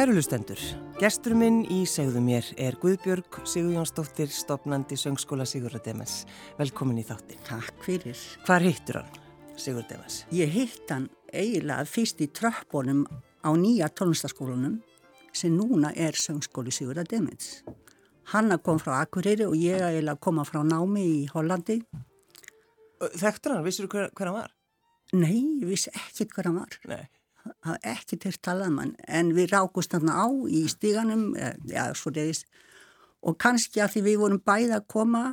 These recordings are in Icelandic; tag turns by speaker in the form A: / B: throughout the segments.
A: Kærulustendur, gestur minn í segðu mér er Guðbjörg Sigurjónsdóttir, stopnandi söngskóla Sigurðardemens. Velkomin í þáttin.
B: Takk fyrir.
A: Hvar hittur hann, Sigurðardemens?
B: Ég hitt hann eiginlega fyrst í tröppunum á nýja tónlistaskólunum sem núna er söngskóli Sigurðardemens. Hanna kom frá Akureyri og ég eiginlega koma frá námi í Hollandi.
A: Þekktur hann? Vissur þú hver, hver hann var?
B: Nei, ég vissi ekkert hver hann var.
A: Nei
B: hafa ekki til talað mann um en við rákust þarna á í stíganum ja, svo reyðis og kannski að því við vorum bæða að koma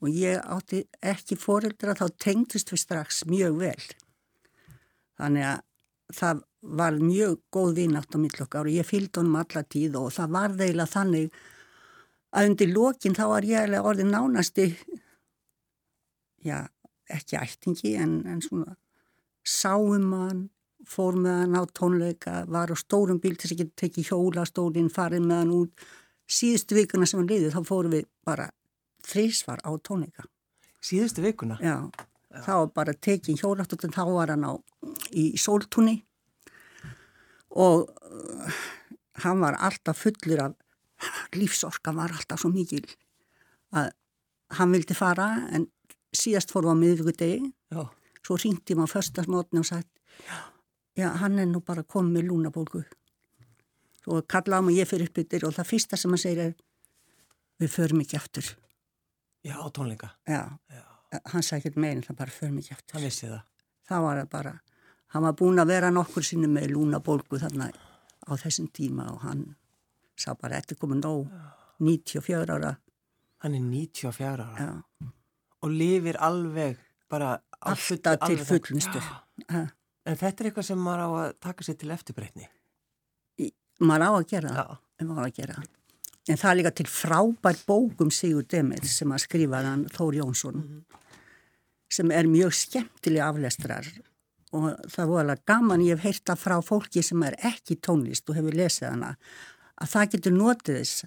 B: og ég átti ekki fóreldra þá tengdist við strax mjög vel. Þannig að það var mjög góð vinátt á millokkar og ég fylgd honum alla tíð og það var þeila þannig að undir lokin þá var ég orðin nánasti já, ekki ættingi en, en svona sáum hann fór með hann á tónleika, var á stórum bíl til þess að geta tekið hjólastólinn, farið með hann út. Síðustu vikuna sem hann liði þá fórum við bara þrísvar á tónleika.
A: Síðustu vikuna?
B: Já, Já. þá var bara tekið hjólastólinn, þá var hann á, í sóltúni og uh, hann var alltaf fullur af, lífsorka var alltaf svo mikil að hann vildi fara en síðast fórum við á miðvíkudegi, svo ringti maður förstasmotni og sagt Já hann er nú bara komið með lúnabólgu. Og kallaði hann og ég fyrir uppbyttir og það fyrsta sem hann segir er við förum ekki aftur.
A: Já, á tónleika.
B: Já, já. hann sagði ekki meðin það bara förum ekki aftur.
A: Það vissi það.
B: Það var bara, hann var búin að vera nokkur sinni með lúnabólgu þarna á þessum tíma og hann sá bara eftir komið nóg. 94 ára.
A: Hann er 94 ára.
B: Já.
A: Og lifir alveg bara
B: Alltaf til fullnustu Já
A: En þetta er eitthvað sem maður á að taka sér til eftirbreytni?
B: Maður á að gera það, maður á að gera það. En það er líka til frábær bókum Sigur Demir sem að skrifa þann Þór Jónsson mm -hmm. sem er mjög skemmtilega aflestrar og það voru alveg gaman ég hef heyrta frá fólki sem er ekki tónlist og hefur lesið hana að það getur notið þess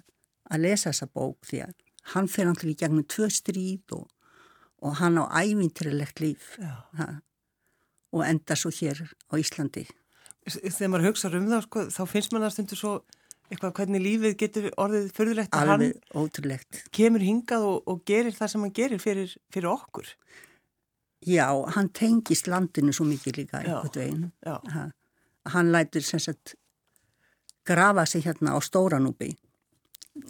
B: að lesa þessa bók því að hann fyrir í gegnum tvö stríð og, og hann á ævintirilegt líf. Já og enda svo hér á Íslandi.
A: Þegar maður hugsa um það, sko, þá finnst maður að stundu svo eitthvað hvernig lífið getur orðið förðulegt
B: að hann ótrúlegt.
A: kemur hingað og, og gerir það sem hann gerir fyrir, fyrir okkur.
B: Já, hann tengist landinu svo mikið líka einhvern veginn. Ha, hann lætur sem sagt grafa sig hérna á Stóranúbi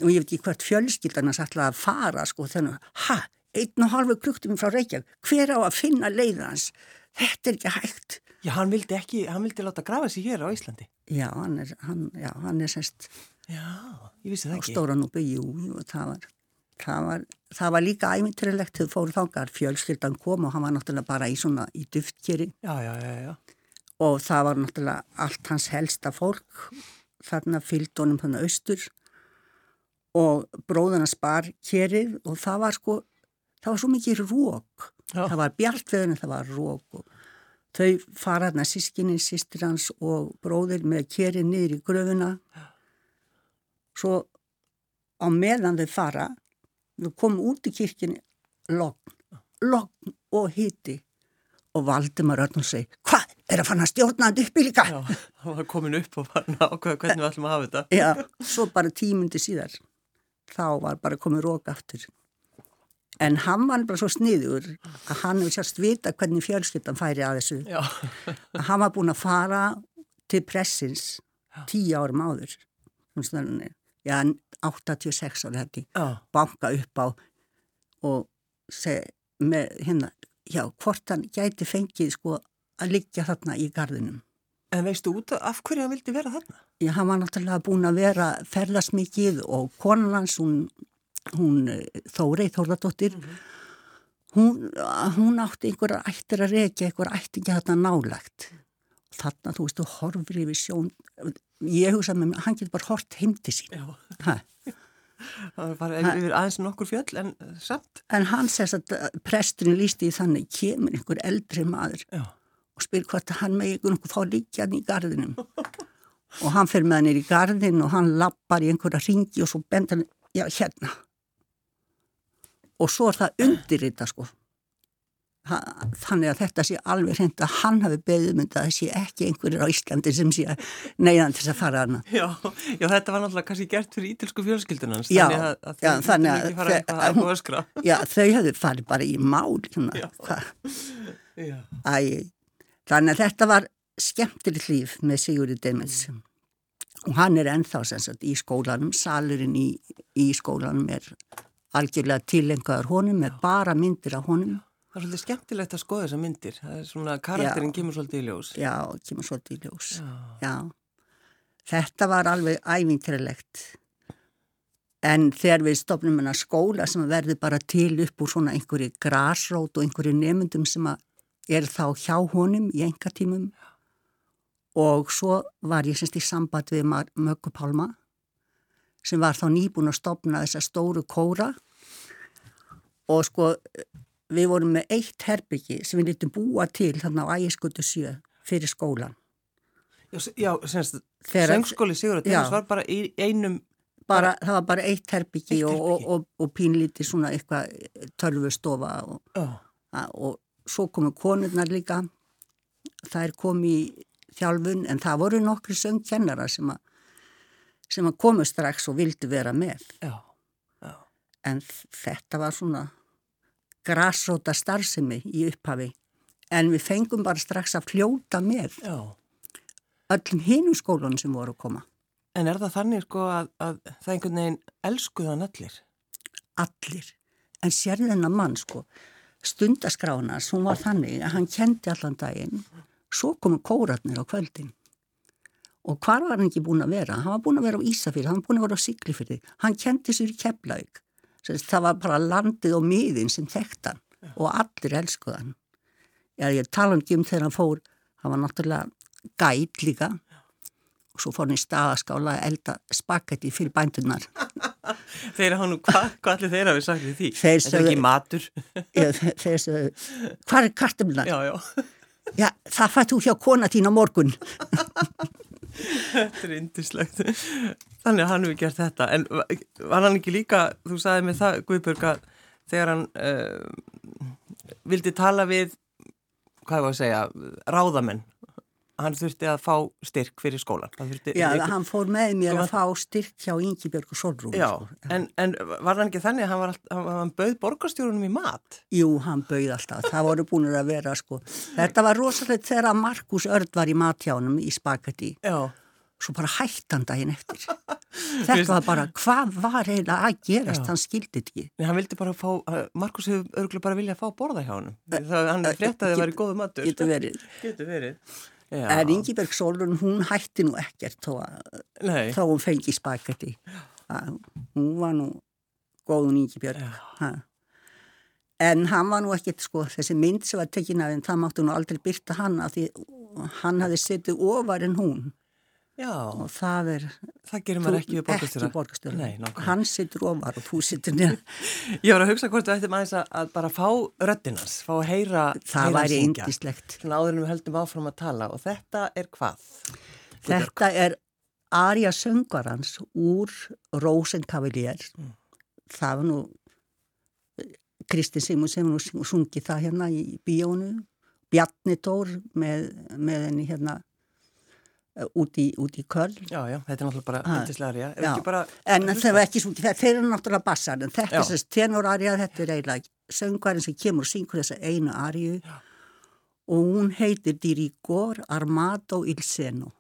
B: og ég veit ekki hvert fjölskyldan hans ætlaði að fara sko þannig að, ha, einn og halvu kruktum frá Reykjavík, hver á að finna leiðans? Þetta er ekki hægt.
A: Já, hann vildi ekki, hann vildi láta grafa sér hér á Íslandi.
B: Já, hann er, hann, já, hann er semst
A: já, ég vissi það
B: ekki. Á Stóranúbi, jú, jú, það var, það var, það var líka æmyntirilegt til fóru þangar, fjölskyldan kom og hann var náttúrulega bara í svona, í duftkeri.
A: Já, já, já, já.
B: Og það var náttúrulega allt hans helsta fólk, þarna fylgdónum hann austur og bróðana spar kerið og það var sko, það var svo mikið rók. Það var bjartveðin, það var rók og þau faraðna sískinni, sýstir hans og bróðir með keri niður í gröfuna svo á meðan þau fara þau komum út í kirkini logn, logn og hiti. Og Valdimar Örnum segi hvað, er að fanna stjórnandi upp í líka?
A: Já, það var komin upp og fann ákveða hvernig við ætlum að hafa þetta.
B: Já, svo bara tímundi síðar þá var bara komið rók aftur En hann var bara svo sniður að hann hefði sérst vita hvernig fjölskyttan færi að þessu. að hann var búin að fara til pressins tíu árum áður. Já, 86 ári hætti. Banka upp á og seg, með hérna, já, hvort hann gæti fengið sko að liggja þarna í gardinum.
A: En veistu út af hverju hann vildi vera þarna?
B: Já, hann var náttúrulega búin að vera ferðast mikið og konan hans, hún hún eh, Þórei Þórðardóttir mm -hmm. hún, hún átti einhverja ættir að reykja einhverja ætti ekki þetta nálagt þarna þú veist þú horfir yfir sjón ég hugsa með mig, hann getur bara hort heim til sín.
A: Það var bara yfir aðeins nokkur fjöll en eh, samt.
B: En hann sess að eh, presturinn lísti í þannig kemur einhver eldri maður Já. og spyr hvort hann með einhvern veginn fá líkjan í gardinum og hann fyrir með hann í gardin og hann lappar í einhverja ringi og svo benda hann, já hérna og svo er það undirrita sko. Þannig að þetta sé alveg hreint að hann hafi beðið um þetta að það sé ekki einhverjir á Íslandi sem sé neyðan til þess að fara hana
A: já, já, þetta var náttúrulega kannski gert fyrir ítilsku fjölskyldunans
B: já,
A: þannig að, að já,
B: þannig að,
A: að, að
B: já, þau hefðu farið bara í mál Æ, þannig að þetta var skemmtileg líf með Sigurður Demens og hann er ennþá sagt, í skólanum, salurinn í, í skólanum er algjörlega tilengaður honum með bara myndir af honum
A: Það er svolítið skemmtilegt að skoða þessa myndir. Það er svona, karakterinn já, kemur svolítið í ljós.
B: Já, kemur svolítið í ljós. Já. já. Þetta var alveg ævintrilegt. En þegar við stopnum hennar skóla sem verður bara til upp úr svona einhverju grásrót og einhverju nefndum sem er þá hjá honum í enga tímum og svo var ég semst í samband við Möggu Pálma sem var þá nýbúin að stopna þessa stóru kóra og sko við vorum með eitt herbyggi sem við lítum búa til þarna á ægiskutu sjö fyrir skólan.
A: Já, já semst, söngskóli Sigur, það var bara í einum...
B: Bara, það var bara eitt herbyggi, eitt herbyggi. og, og, og pínlíti svona eitthvað törfustofa og, oh. og svo komu konurnar líka, það er komið þjálfun en það voru nokkri söngkennara sem að sem að komu strax og vildi vera með. Já, já. En þetta var svona grásróta starfsemi í upphafi en við fengum bara strax að fljóta með Já. öllum hinu skólunum sem voru að koma.
A: En er það þannig sko að, að það einhvern veginn elskuðan allir?
B: Allir. En sérðin þennan mann sko, stundaskránas, hún var þannig að hann kendi allan daginn, svo komu kóratnir á kvöldin. Og hvar var hann ekki búin að vera? Hann var búin að vera á Ísafjörð, hann var búin að vera á Siglifjörði, hann kendi sér í Keflaug það var bara landið og miðin sem þekktan Já. og allir elskuðan ég tala um þegar hann fór hann var náttúrulega gæt líka Já. og svo fór hann í staðaskála að elda spagetti fyrir bændunar
A: Þeir hafa nú, hva, hvað allir þeir hafi sagt því? Þeir sögðu, ekki matur
B: Þeir sögðu, hvað er kartumlar?
A: Já, já
B: Já, það fættu hjá kona tín á morgun
A: Þetta er indislegt Þannig að hann hefur gert þetta. En var hann ekki líka, þú sagði með það Guðbjörg að þegar hann uh, vildi tala við hvað það að segja, ráðamenn hann þurfti að fá styrk fyrir skólan
B: Já, ykkur... hann fór með mér að fá styrk hjá Ingebjörg og Solrún
A: Já, sko. en, en var hann ekki þannig að hann, var, hann, hann bauð borgarstjórunum í mat?
B: Jú, hann bauð alltaf, það voru búin að vera sko. þetta var rosalega þegar Markus Örd var í matjánum í spagetti Já. Svo bara hættan daginn eftir. Þetta var bara, hvað var eiginlega að gerast, Já. hann skildi ekki.
A: Nei, hann vildi bara fá, Markus hefur örgulega bara viljað fá borða hjá hann það, hann fréttaði að það væri góðu matur.
B: getur verið,
A: getur verið.
B: En Ingeberg Solrun, hún hætti nú ekkert þó að þá hún fengi spagetti. Hún var nú góðun Ingeberg. En hann var nú ekkert, sko, þessi mynd sem var tekin af henn, það máttu nú aldrei byrta hann að því hann hafi settið ofar en hún.
A: Já,
B: og það er
A: það gerir maður ekki við
B: borgastöru hann sittur ofar og þú sittur nýja
A: ég var að hugsa hvort þú ættum aðeins að bara fá röttinans, fá að heyra
B: það væri indislegt
A: áður en við höldum áfram að tala. Og þetta er hvað?
B: þetta er Arja Söngarans úr Rosenkavalier. Mm. það var nú Kristi Simon sem nú sungi það hérna í bíónu Bjarni Tór með, með henni hérna út í, í köll
A: Já, já, þetta er náttúrulega bara myndislega
B: arja En það var ekki svo, þeir eru náttúrulega bassar en þetta er þess tenor arja þetta er eiginlega söngvarinn sem kemur og syngur þessa einu arju og hún heitir Dirigor Armado Il Seno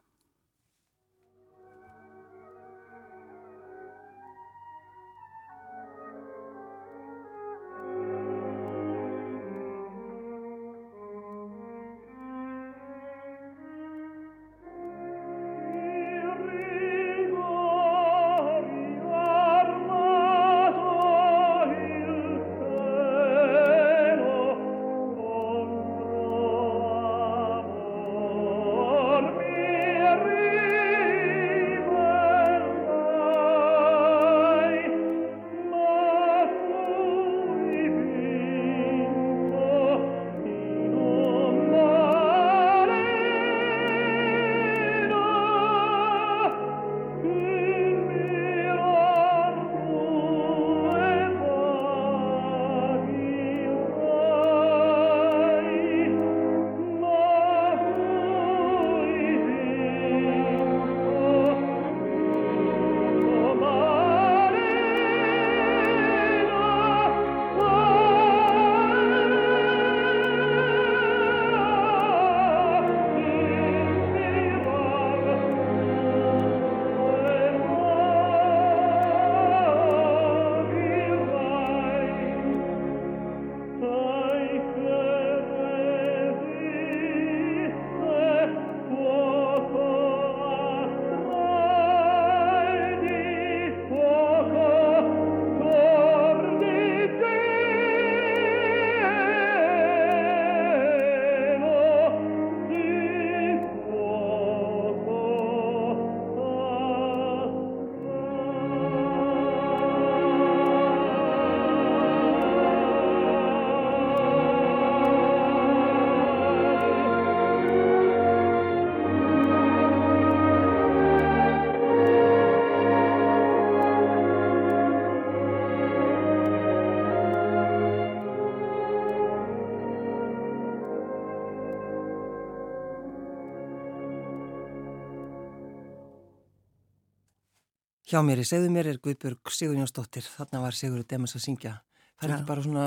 A: Hjá mér í segðu mér er Guðbjörg Sigur Jónsdóttir, þarna var Sigur Demas að syngja. Það er
B: Já.
A: ekki bara svona,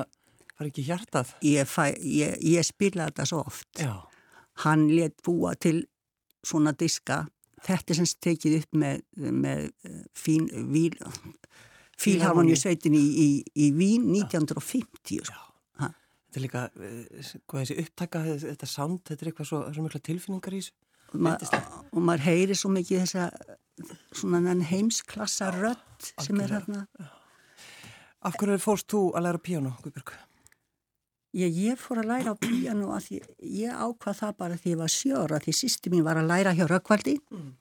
A: það er ekki hjartað.
B: Ég, fæ, ég, ég spila þetta svo oft.
A: Já,
B: Hann let búa til svona diska. Þetta er sem tekið upp með, með eh, fín, víl, fílharmoníu sveitin í, í, í Vín 1950. Sko. Ha.
A: þetta er líka, eh, hvað þessi upptaka, þetta sound, þetta er eitthvað svo, svo mikla tilfinningar í þessu.
B: Ma og maður heyri svo mikið þessa svona heimsklassa rödd sem er hérna.
A: Af hverju fórst þú að læra píano, Guðbjörg?
B: Ég, ég fór að læra á píanu að því ég ákvað það bara því ég var sjóra því sýsti mín var að læra hjá Rökkvaldi
A: Mm.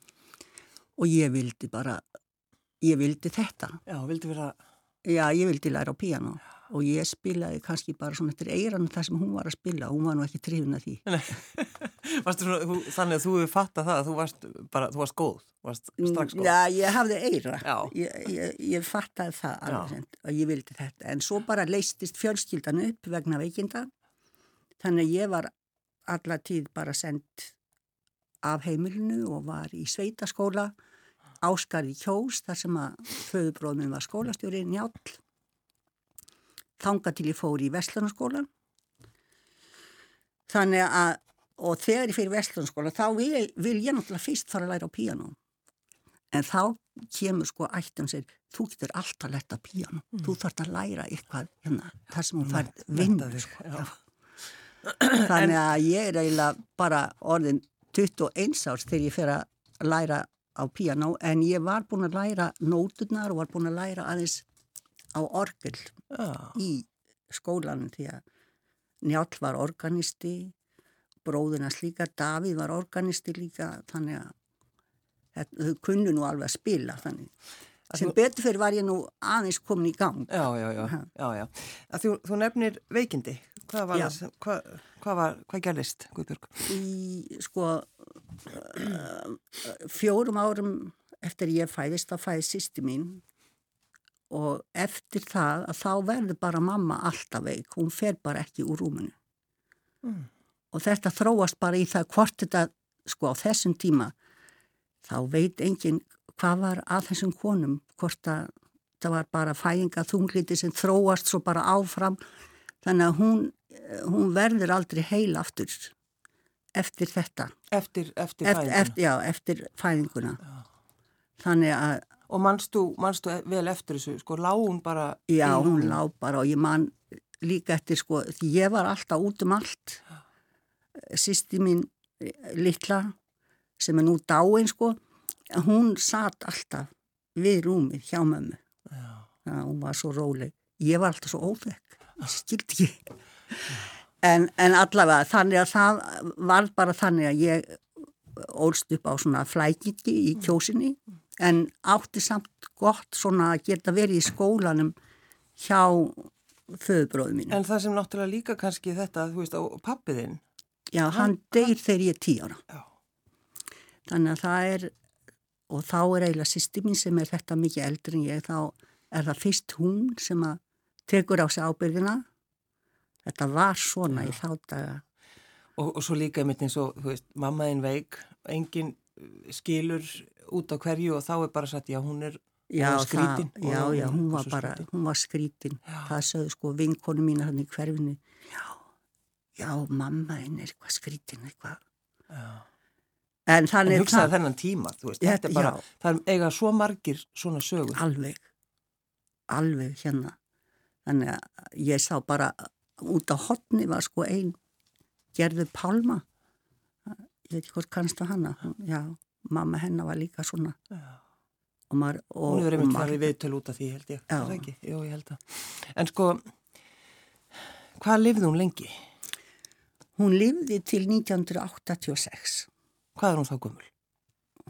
B: og ég vildi bara, ég vildi þetta.
A: Já, vildi vera,
B: Já, ég vildi læra á píanu og ég spilaði kannski bara svona eftir eirann það sem hún var að spila og hún var nú ekki trifin að því.
A: svona, þú, þannig að þú hefur fattað það að þú varst bara, þú varst góð, varst strax góð.
B: Já, ég hafði eira. Ég, ég, ég fattaði það alveg og ég vildi þetta. En svo bara leistist fjölskyldan upp vegna veikinda. Þannig að ég var alla tíð bara sendt af heimilinu og var í sveitaskóla Áskarði Kjós þar sem að föðubróðminn var skólastjóri Njáll. Þanga til ég fór í Vestlunarskólan. Þannig að, og þegar ég fyrir Vestlunarskóla þá vil, vil ég náttúrulega fyrst fara að læra á píanó. En þá kemur sko ættum sér, þú getur alltaf lært á píanó, þú þarfst að læra eitthvað hérna, þar sem hún færð.
A: Menntaðir,
B: Sko.
A: já.
B: Þannig að ég er eiginlega bara orðin 21 árs þegar ég fer að læra á píanó, en ég var búin að læra nóturnar og var búin að læra aðeins á orgel
A: Já,
B: í skólanum því að Njáll var organisti, bróðina slíka, Davíð var organisti líka, þannig að þau kunnu nú alveg að spila þannig. Sem betur fyrir var ég nú aðeins komin í gang.
A: já, já, já, já, já. Þú, þú nefnir veikindi, hvað var sem- hvað, hvað var, hvað gerðist, Guðbjörg?
B: Í sko uh, fjórum árum eftir ég fæðist, þá fæðist sýsti mín og eftir það að þá verður bara mamma alltaf veik, hún fer bara ekki úr rúminu.
A: Mm.
B: og þetta þróast bara í það hvort þetta, sko á þessum tíma þá veit enginn hvað var að þessum konum hvort að það var bara fæðinga þungliti sem þróast svo bara áfram þannig að hún, hún verður aldrei heil aftur eftir þetta
A: Eftir, eftir,
B: eftir,
A: fæðinguna?
B: eftir, já, eftir fæðinguna þannig að
A: Og manstu, manstu vel eftir þessu, sko, lá hún bara
B: Já,
A: í
B: hún
A: rúminu?
B: lá bara og ég man líka eftir sko, því ég var alltaf út um allt. Sýsti mín eh, litla, sem er nú dáin sko, hún satt alltaf við rúmið hjá mömmu.
A: Já.
B: Þannig að hún var svo róleg. Ég var alltaf svo óþekk, ég skildi ekki. En, en allavega, þannig að það var bara þannig að ég ólst upp á svona flækiki í kjósinni en átti samt gott svona að geta verið í skólanum hjá föðubróðu mínu.
A: En það sem náttúrulega líka kannski þetta, þú veist, og pappiðinn,
B: Já, hann deyr þegar ég er tí ára.
A: já,
B: Þannig að það er, og þá er eiginlega sýsti mín sem er þetta mikið eldri en ég, þá er það fyrst hún sem að tekur á sig ábyrðina. Þetta var svona í þá daga.
A: og, og svo líka einmitt eins og, þú veist, mammaðinn veik, engin skilur út á hverju og þá er bara satt, já, hún er
B: Já,
A: skrítin.
B: það, já, já, hún var bara,
A: skrítin.
B: hún var skrítin.
A: Já.
B: Það sögðu sko vinkonu mína hann í hverfinu. Já, já, mamma henn er eitthvað skrítin, eitthvað.
A: Já.
B: En
A: En hugsaði þennan tíma, þú veist,
B: Þetta-
A: þetta er bara,
B: já.
A: það er eiga svo margir svona sögur.
B: alveg, alveg hérna. Þannig að ég sá bara út á hotni var sko ein gerðu Pálma. Veit ekki hvort kannst það hana. Já, mamma hennar var líka svona.
A: Já.
B: Og maður, og,
A: Hún hefur
B: og
A: einmitt
B: maður-
A: farið viðtöl út af því, held ég.
B: Já.
A: Er það ekki? Jú, ég held það. En sko, hvað lifði hún lengi?
B: Hún lifði til 1986.
A: Hvað er hún þá gömul?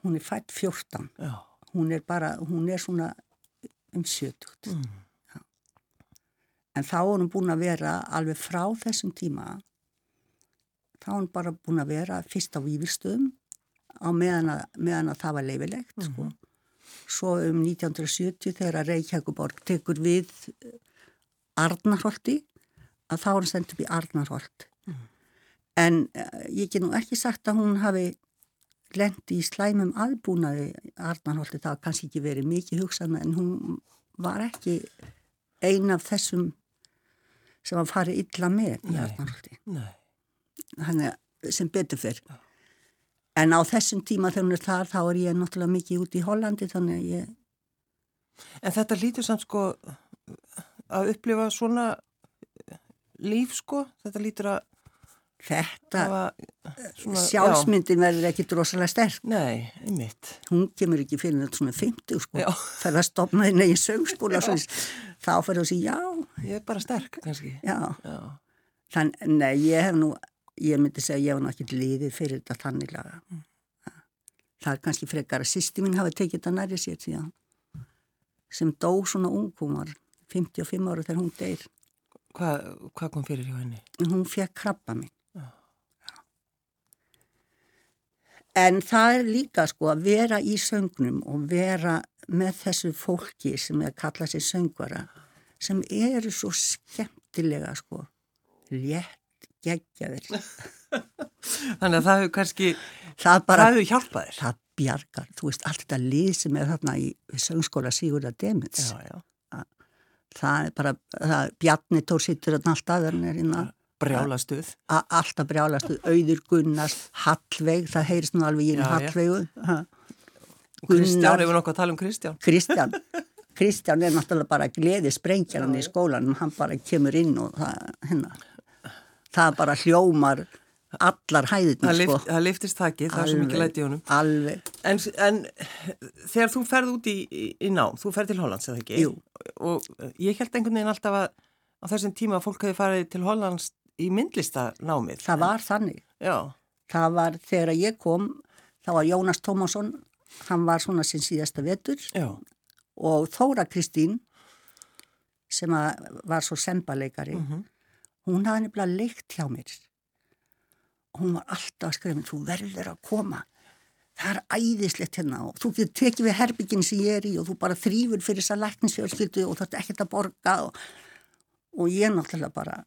B: Hún er fætt 14.
A: Já.
B: Hún er bara, hún er svona um 70.
A: Mm.
B: En þá er hún búin að vera alveg frá þessum tíma, þá er hún bara búin að vera fyrst á výfilstöðum á meðan að, meðan að það var leifilegt, sko. Svo um 1970 þegar að Reykjavíkuborg tekur við eh, Arnarholti, að þá er hún sendt upp í Arnarholt. En uh, ég get nú ekki sagt að hún hafi lendi í slæmum aðbúnaði Arnarholti, það var kannski ekki verið mikið hugsað en hún var ekki ein af þessum sem var farið illa með í Arnarholti þannig sem betur fyrr en á þessum tíma þegar hún er þar þá er ég náttúrulega mikið út í Hollandi þannig að ég
A: En þetta lítur samt sko að upplifa svona líf sko, þetta lítur að
B: Þetta, svona, sjálfsmyndin já. verður ekki drosalega sterk.
A: Nei, einmitt.
B: Hún kemur ekki fyrir þetta svona 50 sko. Það er að stopna þinn í sögskóla og þá fyrir að segja já.
A: Ég er bara sterk kannski.
B: Já. já. Þannig, nei, ég hef nú, ég myndi segja, ég hef náttúrulega ekki líðið fyrir þetta þannig laga. Mm. Það er kannski frekar að sýsti mín hafi tekið þetta næri sér síðan. Sem dó svona ung, hún var 55 ára þegar hún deyr.
A: Hvað hva kom fyrir hjá henni?
B: Hún fekk krabba minn. En það er líka sko að vera í söngnum og vera með þessu fólki sem er að kalla sér söngvara sem eru svo skemmtilega sko létt geggjaður.
A: Þannig að það hefur kannski, það, bara, það hefur hjálpað þér.
B: Það bjargar, þú veist, allt þetta lið sem er þarna í söngskóla Sigurða Demins. Já, já. Það er bara, það, Bjarni Tór sittur alltaf aðeins er inn að
A: Brjálastuð.
B: Alltaf brjálastuð, auður Gunnars, Hallveig, það heyrst nú alveg í einu Hallveigu.
A: Kristján, hefur nokkuð að tala um Kristján?
B: Kristján, Kristján er náttúrulega bara gleði sprengjarinn í skólanum, hann bara kemur inn og það, hérna, það bara hljómar allar hæðirna
A: sko. Það liftist þakki, það er svo mikið læti í honum.
B: Alveg.
A: En, en þegar þú ferð út í, í, nám, þú ferð til Hollands eða ekki?
B: Jú.
A: Og ég held einhvern veginn alltaf að á þessum tíma að fólk hefði farið til Hollands í myndlistanámið.
B: Það var þannig.
A: Já.
B: Það var þegar ég kom, þá var Jónas Tómasson, hann var svona sinn síðasta vetur
A: Já.
B: og Þóra Kristín sem var svo sembaleikari, mm -hmm. Hún hafði nefnilega leikt hjá mér. Hún var alltaf að skrifa, þú verður að koma, það er æðislegt hérna og þú getur tekið við herbygginn sem ég er í og þú bara þrýfur fyrir þess að læknisfjölskyldu og þú ætti ekkert að borga og, og ég náttúrulega bara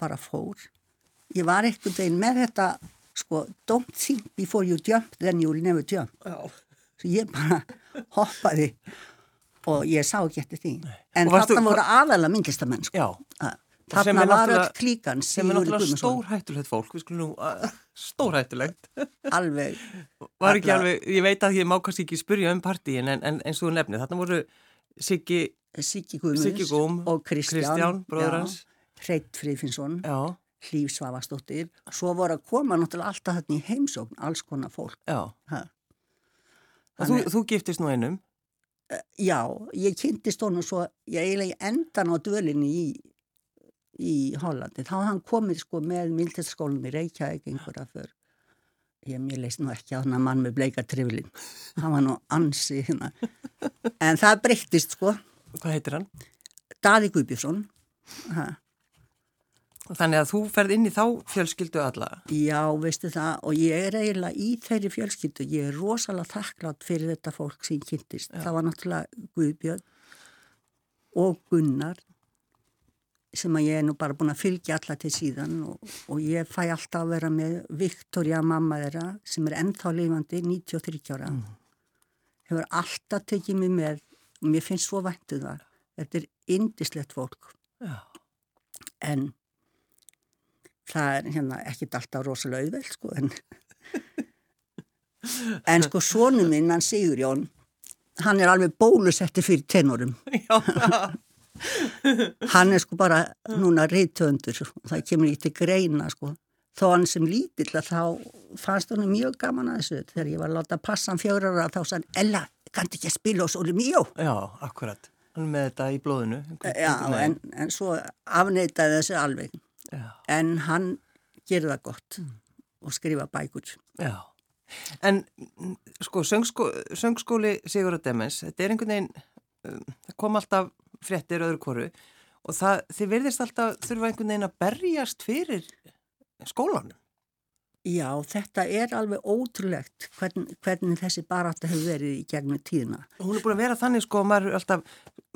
B: bara fór. Ég var ekkert einn með þetta, sko, don't think before you jump, then you'll never jump.
A: Já.
B: Svo ég bara hoppaði og ég sá ekki eftir því. En þarna voru aðalega myndlistamenn, sko.
A: Já.
B: Þarna var öll klíkan
A: sem er náttúrulega stórhættulegt fólk, við skulum nú, stórhættulegt.
B: Alveg.
A: Var ekki alveg, ég veit að ég má kannski ekki spyrja um partíin, en, en eins og nefnið, þarna voru Siggi,
B: Siggi Gúm
A: og Kristján, Kristján bróður hans.
B: Hreit Frífinsson, Hlýf Svavastóttir, svo voru að koma náttúrulega alltaf þarna í heimsókn, alls konar fólk.
A: Já. Þú, þú giftist nú einum?
B: Uh, já, ég kynntist honum svo, ég eiginlega endan á dölinni í, í Hollandi. Þá hann komið sko með mildtiskólum í Reykjavík einhverja fyrr. Ég mér leist nú ekki á hann að mann með bleika triflin. Hann var nú ansi hérna. En það breyttist sko.
A: Hvað heitir hann?
B: Daði Guðbjörnsson.
A: Þannig að þú ferð inn í þá fjölskyldu alla?
B: Já, veistu það og ég er eiginlega í þeirri fjölskyldu. Ég er rosalega þakklátt fyrir þetta fólk sem kynntist. Já. Það var náttúrulega Guðbjörn og Gunnar sem að ég er nú bara búin að fylgja alla til síðan og, og ég fæ alltaf að vera með Viktoria mamma þeirra sem er ennþá lifandi, 93 ára. Mm. Hefur alltaf tekið mig með og mér finnst svo væntuð um það. Þetta er indislegt fólk.
A: Já.
B: En það er hérna ekkit alltaf rosalega auðveld sko en, en sko sónu minn, hann Sigur Jón hann er alveg bólusetti fyrir tenorum hann er sko bara núna reytöndur það kemur ekki til greina sko. Þó hann sem lítill að þá fannst hann mjög gaman að þessu. Þegar ég var að láta passa hann fjórar ára þá sann Ella, kannti ekki að spila og svo er mjög
A: Já, akkurat, hann með þetta í blóðinu
B: Já, en, en svo afneitaði þessu alveg.
A: Já.
B: en hann gerir það gott mm. og skrifa bækur.
A: Já, en sko söngskó, söngskóli Sigur og Demens, þetta er einhvern veginn um, það kom alltaf fréttir öðru koru og það, þið verðist alltaf þurfa einhvern veginn að berjast fyrir skólanum
B: Já, þetta er alveg ótrúlegt hvern, hvernig þessi barátta hefur verið í gegnum tíðina.
A: Hún er búin að vera þannig sko, maður, alltaf,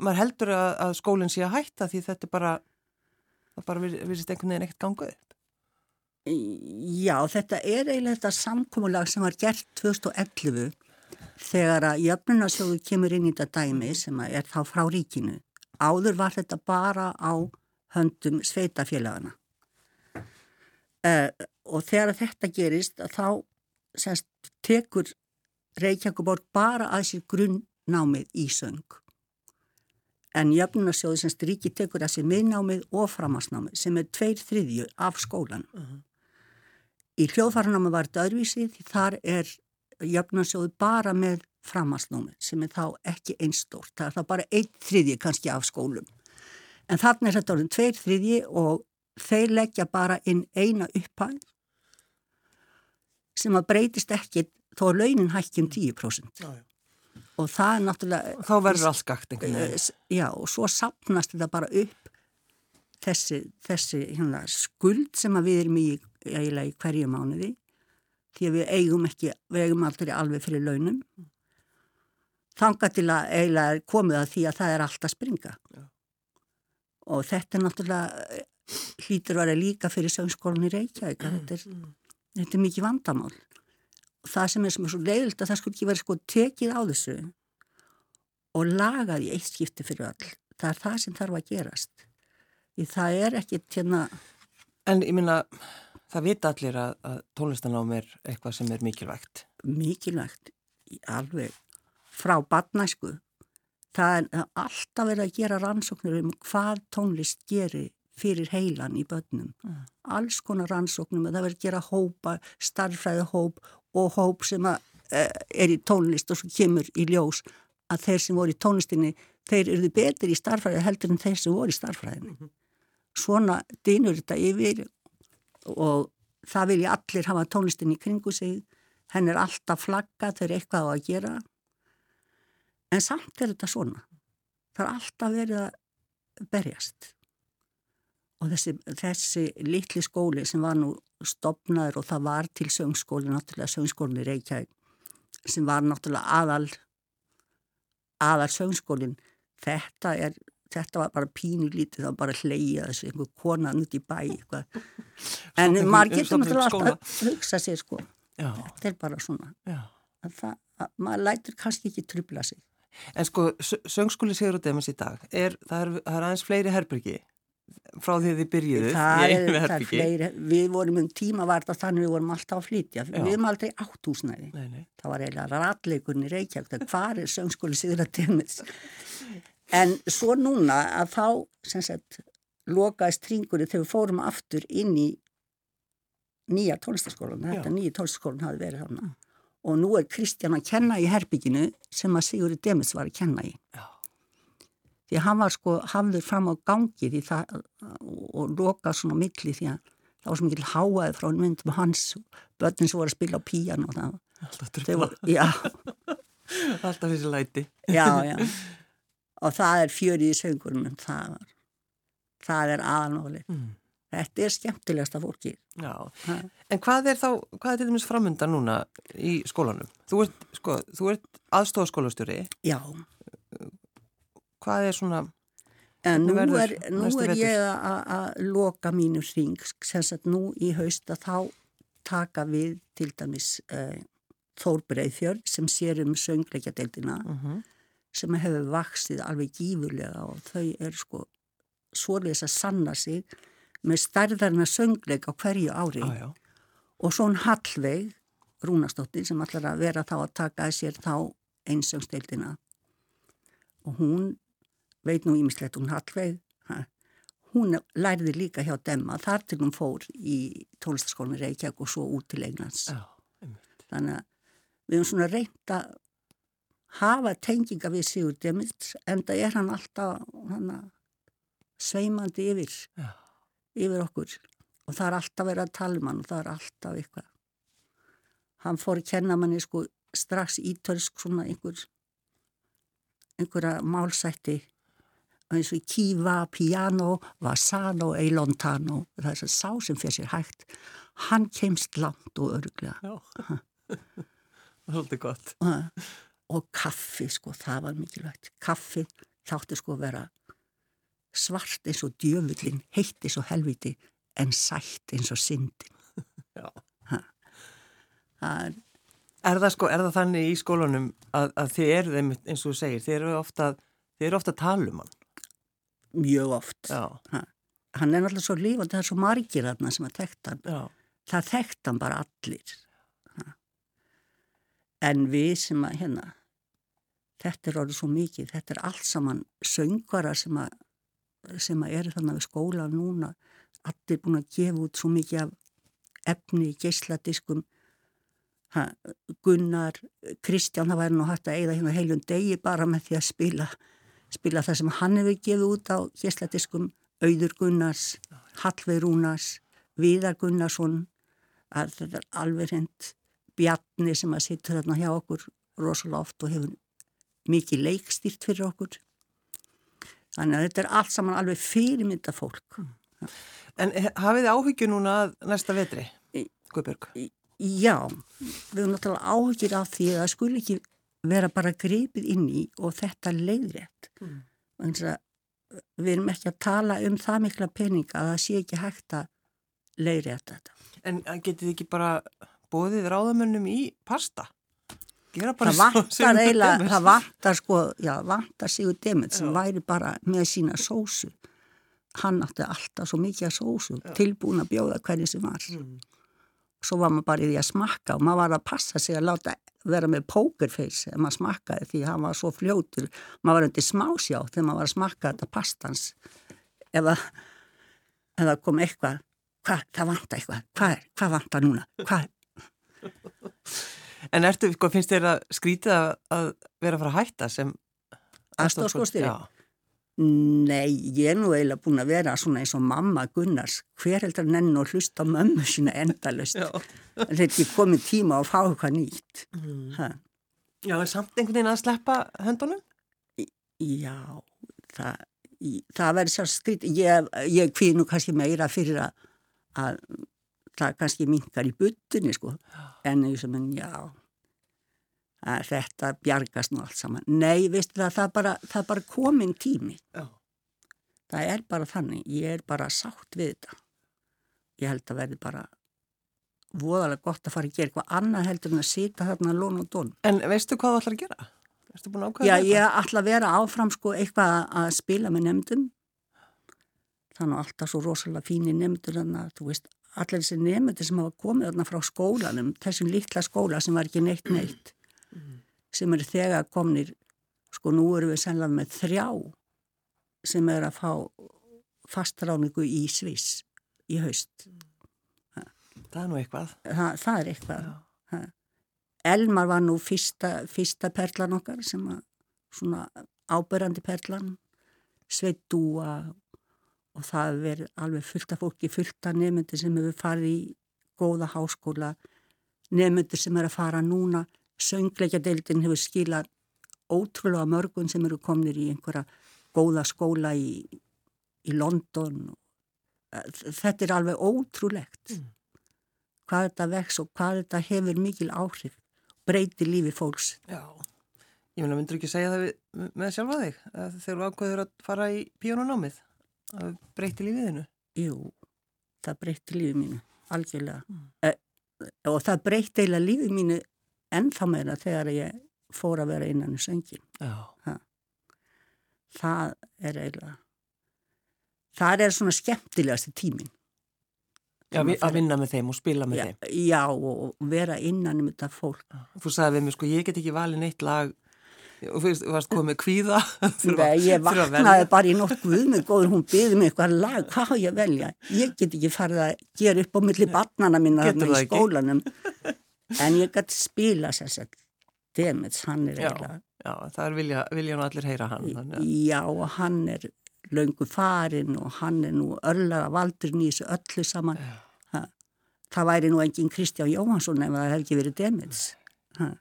A: maður heldur að, að skólinn sé að hætta því þetta bara bara virðist einhvern veginn ekkert gangað upp.
B: Já, þetta er eiginlega þetta samkómulag sem var gert 2011 þegar að jöfnunarsjóðu kemur inn í þetta dæmi sem er þá frá ríkinu. Áður var þetta bara á höndum sveitafélagana. Uh, og þegar þetta gerist þá semst, tekur Reykjavíkuborg bara að sér grunnnámið í söng. En jöfnunarsjóðu semst ríki tekur að sér miðnámið og framhansnámið sem er tveir þriðju af skólan. Uh -huh. Í hljóðfaranámið var þetta öðruvísi því þar er jöfnarsjóðu bara með framhansnámi sem er þá ekki einstórt. Það er þá bara einn þriðji kannski af skólum. En þannig er þetta orðin tveir þriðji og þeir leggja bara inn eina upphæð sem að breytist ekki þó að launin hækki um 10%. Já, já. Og það er náttúrulega...
A: Þá verður allt skakt veginn.
B: Eh, já, og svo sapnast þetta bara upp þessi, þessi hérna, skuld sem við erum í, í hverju mánuði því að við eigum ekki, við eigum aldrei alveg fyrir launum þanga til að eiginlega komið að því að það er allt að springa Já. og þetta er náttúrulega hlýtur að vera líka fyrir sögskólinn í Reykjavík þetta, er, mm. þetta er mikið vandamál og það sem er, sem er svo leiðilt að það skulle ekki vera sko tekið á þessu og lagað í eitt skipti fyrir all það er það sem þarf að gerast því það er ekki hérna
A: En ég minna Það vita allir að, að tónlistanám er eitthvað sem er mikilvægt.
B: Mikilvægt, alveg frá badnæsku. Það er alltaf verið að gera rannsóknir um hvað tónlist gerir fyrir heilan í börnum. Mm. Alls konar rannsóknum, það verið að gera hópa, starfræði hóp og hóp sem að, uh, er í tónlist og svo kemur í ljós að þeir sem voru í tónlistinni, þeir eru betri í starfræði heldur en þeir sem voru í starfræðinni. Mm -hmm. Svona dýnur þetta yfir og það vilja allir hafa tónlistin í kringu sig henn er alltaf flagga þegar eitthvað á að gera en samt er þetta svona. Það er alltaf verið að berjast. Og þessi, þessi litli skóli sem var nú stopnaður og það var til söngskóli náttúrulega söngskólin í Reykjavík sem var náttúrulega aðal aðal söngskólin þetta er þetta var bara pínu lítið, það var bara hleyja þessu einhver konan út í bæ eitthvað. en maður getur náttúrulega að hugsa sér sko. Já. þetta er bara svona. Það, að, maður lætur kannski ekki trubla sig
A: En sko, söngskóli Sigur og Demens í dag er, það, er, það er aðeins fleiri herbyrgi frá því þið byrjuðu
B: það er, það er fleiri, við vorum um tíma varta þannig við vorum alltaf að flytja. Já. við vorum aldrei áttúsnæði það var eiginlega ratleikurinn í Reykjavík hvað er söngskóli Sigur og Demens En svo núna að þá, sem sagt, lokaðist tringurinn þegar við fórum aftur inn í nýja tónlistaskólan, þetta nýja tónlistaskólan hafi verið þarna. Og nú er Kristján að kenna í herbygginu sem að Sigurður Demis var að kenna í. Já. Því hann var sko hafður fram á gangi því það og lokað svona mikli því að það var svo mikil háaði frá myndum hans, börnin sem voru að spila á píjan og það.
A: Alltaf. Já. Alltaf þessi læti.
B: Já, já og það er fjörið í söngurnum það, það er aðanóli mm. Þetta er skemmtilegast af fólki
A: Já, ha? en hvað er þá hvað er til dæmis framönda núna í skólanum? Þú ert, sko, ert aðstofskólastjóri
B: Já.
A: Hvað er svona
B: En nú er, nú er ég að loka mínu hring. Sem sagt nú í haust að þá taka við til dæmis uh, Þór Breiðfjörn sem sér um söngleikjadeildina. Uh mhm. -huh sem hefur vaksið alveg gífurlega og þau er sko svoleiðis að sanna sig með stærðarna söngleik á hverju ári. Ah, og svon Hallveig Rúnastóttir sem allar að vera þá að taka að sér þá einsöngsteildina og hún veit nú ímislegt hún Hallveig. Ha, hún lærði líka hjá Demma þar til hún fór í tónlistaskólinu Reykjavík og svo út til Englands. Ah, þannig að við höfum svona reynda hafa tenginga við Sigur Demits en það er hann alltaf hana, sveimandi yfir. Já. Yfir okkur. Og það er alltaf verið að tala um hann og það er alltaf eitthvað. Hann fór að kenna manni sko strax ítölsk svona einhver einhverja málsætti. Eins og kíva, piano, vasano, eilontano það er svo sá sem fyrir sér hægt. Hann kemst langt og örglega
A: svolítið gott.
B: Og og kaffi sko, það var mikilvægt. Kaffi þáttu sko að vera svart eins og djöfullin heitt eins og helviti en sætt eins og syndin. Það er,
A: Er það, sko, er það þannig í skólanum að, að þið eru þeim, eins og þú segir, þið eru ofta, þið eru ofta um hann?
B: mjög oft. Ha. Hann er náttúrulega svo lífandi, það er svo margir þarna sem að þekkt hann.
A: já,
B: Það þekkt hann bara allir. Ha. En við sem að hérna, þetta er orðið svo mikið, þetta er allt saman söngvara sem að, sem eru þannig við skóla núna, allir búin að gefa út svo mikið af efni, geisladiskum, ha, Gunnar, Kristján, það væri nú hægt að eigða hérna heilum degi bara með því að spila, spila það sem hann hefur gefið út á geisladiskum, Auður Gunnars, Hallveig Rúnars, Viðar Gunnarsson, að þetta er alveg hreint Bjarni sem að sitja þarna hjá okkur rosalega oft og hefur mikið leikstýrt fyrir okkur. Þannig að þetta er allt saman alveg fyrirmynda fólk.
A: En hafið þið áhyggju núna næsta vetri, Guðbjörg?
B: Já, við erum náttúrulega áhugir af því að það skul ekki vera bara greipið inn í og þetta leiðrétt.
A: Mm.
B: Þannig að við erum ekki að tala um það mikla peninga að það sé ekki hægt að leiðrétta þetta.
A: En getið þið ekki bara bóðið ráðamönnum í pasta?
B: Það vantar eiginlega, það vantar sko, já, vantar Sigur Demit sem
A: Já.
B: væri bara með sína sósu. Hann átti alltaf svo mikið sósu,
A: Já.
B: tilbúin að bjóða hverju sem var.
A: Mm.
B: Svo var maður bara í því að smakka og maður var að passa sig að láta vera með pokerface ef maður smakkaði því hann var svo fljótur. Maður var undir smásjá þegar maður var að smakka þetta pastans. Ef það kom eitthvað, hvað, það vantar eitthvað, hvað hvað vantar núna, hvað,
A: En ertu, sko, finnst þér að skrítið að, vera að fara að hætta sem
B: Aðstoðarskólastjóri?
A: Já,
B: Nei, ég er nú eiginlega búin að vera svona eins og mamma Gunnars. Hver heldur nenn og hlusta mömmu sína endalust.
A: já.
B: Þetta er komið tíma að fá eitthvað nýtt.
A: Mm. Já, en samt einhvern veginn að sleppa höndunum?
B: Já, það, það verður sér skrít. Ég, ég kvíð nú kannski meira fyrir að, að það kannski minkar í buttunni, sko. En eins og menn, já, að þetta bjargast nú allt saman. Nei, veistu það, það er bara, það bara komin tími.
A: Já.
B: Það er bara þannig, ég er bara sátt við þetta. Ég held að verði bara voðalega gott að fara að gera eitthvað annað heldur en að sita þarna lón og dón.
A: En veistu hvað þú ætlar að gera?
B: Já, ég ætla að vera áfram sko eitthvað að spila með nefndum. Þannig að alltaf svo rosalega fínir nefndur þannig að þú veist, allir þessi nefndur sem hafa komið þarna frá skólanum, þessum litla skóla sem var ekki neitt neitt, sem eru þegar komnir, sko nú eru við sennilega með þrjá sem er að fá fastráningu í Sviss í haust.
A: Það er nú eitthvað.
B: Það, það er eitthvað. Ha. Elmar var nú fyrsta, fyrsta perlan okkar sem að svona ábyrrandi perlan, sveit dúa og það verið alveg fullt af fólki, fullt af nefndir sem hefur farið í góða háskóla, nefndir sem er að fara núna, söngleikjadeildin hefur skilað ótrúlega mörgun sem eru komnir í einhverja góða skóla í, í London. Þetta er alveg ótrúlegt
A: Mm.
B: hvað þetta vex og hvað þetta hefur mikil áhrif, breyti lífi fólks.
A: Já. Ég meina, myndur ekki segja það við, með sjálfa þig að þegar þú ákveður að fara í píónunámið að breyti lífiðinu?
B: Jú, það breyti lífi mínu, algjörlega.
A: Mm.
B: Eh, og það breyti eiginlega lífi mínu ennþá meira þegar ég fór að vera innan í söngin.
A: Já.
B: Það er eiginlega, það er svona skemmtilegasti tímin.
A: Já, vi, að vinna með þeim og spila með
B: Já,
A: þeim.
B: já, og vera innan um þetta fólk.
A: Þú sagði við mig, sko, ég get ekki valið neitt lag og varst komið kvíða.
B: Nei, ég vaknaði bara í nótt guð með góður, hún byði mig eitthvað lag, hvað á ég að velja? Ég get ekki farið að gera upp á milli barnana mína þarna í skólanum, en ég gæti spila sér sér, demits, hann er eiginlega,
A: Já, það er vilja, vilja nú allir heyra hann. Þannig,
B: já, og hann er löngu farinn og hann er nú örlaga valdurinn í þessu öllu saman. Ha. Það væri nú engin Kristján Jóhansson ef það hefði ekki verið demits. Ha.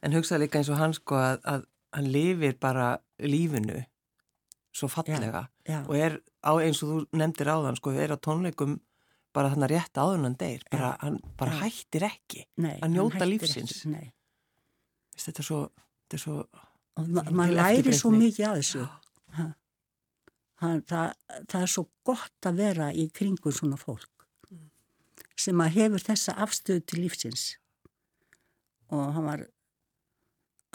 A: en hugsaði líka eins og hann, sko, að, að hann lifir bara lífinu svo fallega
B: Já,
A: og er á eins og þú nefndir áðan, sko, er á tónleikum bara þannig rétt áður en hann deyr, bara, hann bara
B: Já.
A: hættir ekki.
B: nei,
A: að njóta
B: hann
A: lífsins. Veist, Þetta er svo, þetta er svo,
B: ma maður læri svo mikið að þessu ha. Ha, það, það er svo gott að vera í kringum svona fólk sem að hefur þessa afstöðu til lífsins og hann var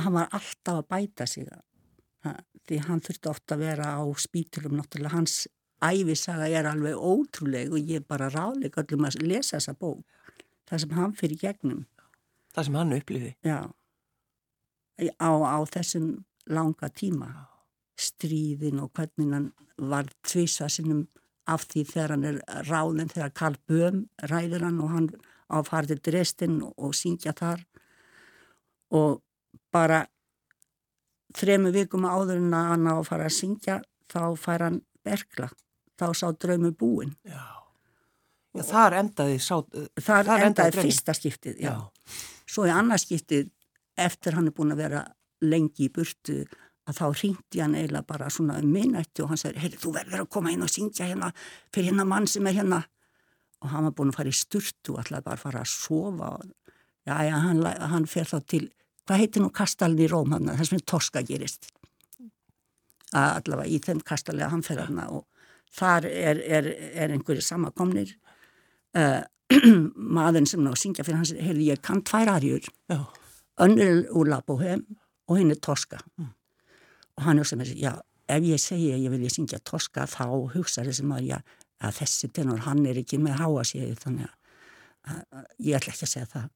B: hann var alltaf að bæta sig. Því hann þurfti ofta að vera á spítulum náttúrulega. Hans æfisaga er alveg ótrúleg og ég er bara ráðleik öllum að lesa þessa bók. Það sem hann fyrir gegnum.
A: Það sem hann uppliði
B: já. Á, á þessum langa tíma. Stríðin og hvernig hann var tvisa sinnum af því þegar hann er ráðin þegar Karl Böhm ræður hann og hann áfarði Dresden og syngja þar. Og bara þremu vikum áður en hann á að fara að syngja þá fær hann bergla þá sá draumu búin
A: Já, já þar endaði sá,
B: þar, þar endaði fyrsta skiptið já. Svo í annarskiptið eftir hann er búin að vera lengi í burtu að þá ringti hann eiginlega bara svona um minnætti og hann sagði, heyrðu, þú verður að koma inn og syngja hérna fyrir hérna mann sem er hérna. Og hann var búin að fara í sturtu og alltaf bara að fara að sofa. Já, já, hann, hann fer þá til hvað heitir nú kastalin í Róm hann, það sem Torska gerist. Að allavega í þeim kastalega hann fer hann og þar er, er, er einhverju samakomnir uh, maðurinn sem ná að syngja fyrir hans, heyrðu, ég kann tvær arjur. Önnur úr Labohem og hinn er Torska. Mm. Og hann hugsa með þessi, já, ef ég segi að ég vilja syngja Toska þá hugsa þessi maður, já, að þessi tenor hann er ekki með háa séu þannig að, að ég ætla ekki að segja það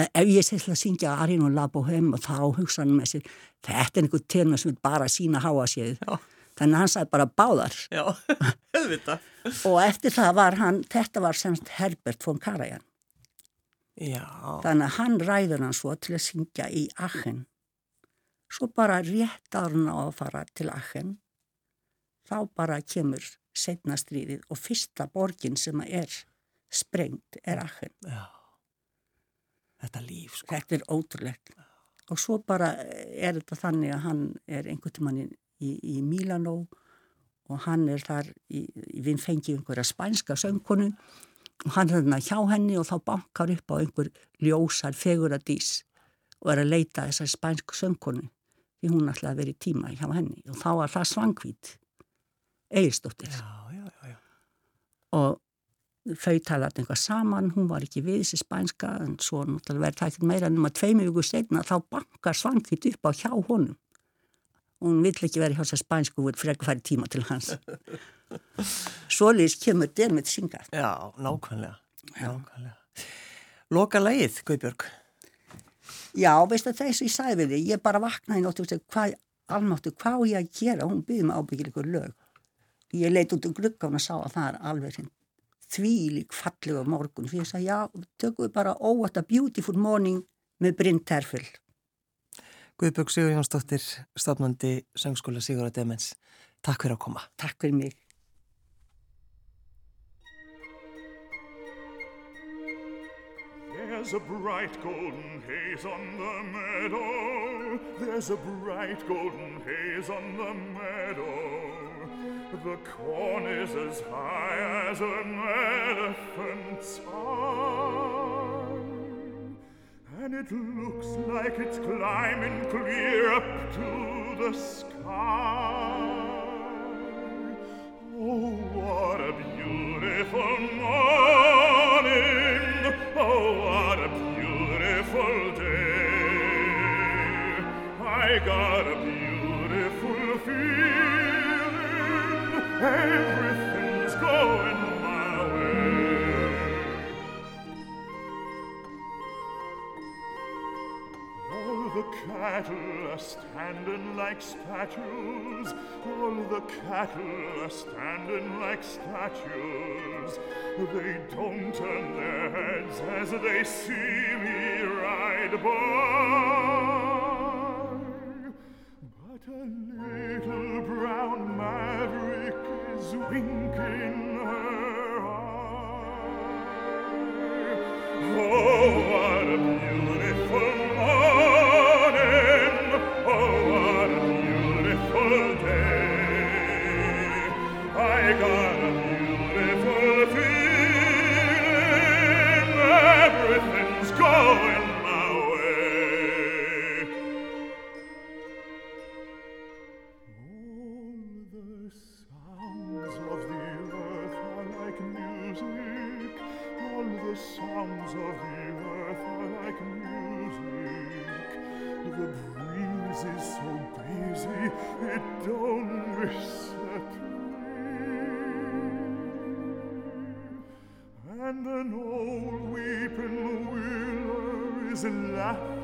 B: ef ég segla að syngja Arin og Labo heim og þá hugsa hann með sér þetta er einhver tenor sem vil bara sína háa séu þannig að hann sagði bara báðar.
A: Já, hefðvita
B: og eftir það var hann, þetta var semst Herbert von Karajan.
A: Já.
B: Þannig að hann ræður hann svo til að syngja í Aachen. Svo bara rétt árun á að fara til Aachen, þá bara kemur setna stríðið og fyrsta borgin sem er sprengt er Aachen.
A: Já, þetta líf sko.
B: Þetta er ótrúlegt. Og svo bara er þetta þannig að hann er einhvern tíman í, í, í Milano og hann er þar, í, við fengjum einhverja spænska söngkonu og hann er þarna hjá henni og þá bankar upp á einhver ljósar feguradís og er að leita þessar spænsku söngkonu því hún ætlaði að vera í tíma hjá henni og þá var það svangvít eigistóttir og þau talaði einhvað saman, hún var ekki við þessi spænska en svo náttúrulega verði það ekki meira en um að tveimu viku setna þá bankar svangvít upp á hjá honum og hún vill ekki vera hjá þessi spænsku og fyrir ekki færi tíma til hans Svoleis kemur dermið synga
A: Já, nákvæmlega, nákvæmlega. Loka leið, Guðbjörg
B: Já, veist að þess að ég sæði við þig, ég bara vaknaði segi, hvað, almáttu, hvað ég að gera? Hún byrði mig ábyggir ykkur lög. Ég leiti út um gluggána og sá að það er alveg hinn þvílik fallega morgun. Því ég sagði, já, tökum við bara Oh what a beautiful morning með Brynn Terfell.
A: Guðbjörg Sigur Jónsdóttir, stafnandi Söngskóla Sigur og Demens. Takk fyrir að koma.
B: Takk fyrir mig.
C: There's a bright golden haze on the meadow. There's a bright golden haze on the meadow. The corn is as high as an elephant's arm. And it looks like it's climbing clear up to the sky. Oh, what a beautiful morning! Oh, what a beautiful day. I got a beautiful feeling. Standing like statues. All the cattle are standing like statues. They don't turn their heads as they see me ride by. all the songs of the earth are like music. The breeze is so busy, it only settles. And an old weeping willow is laughing.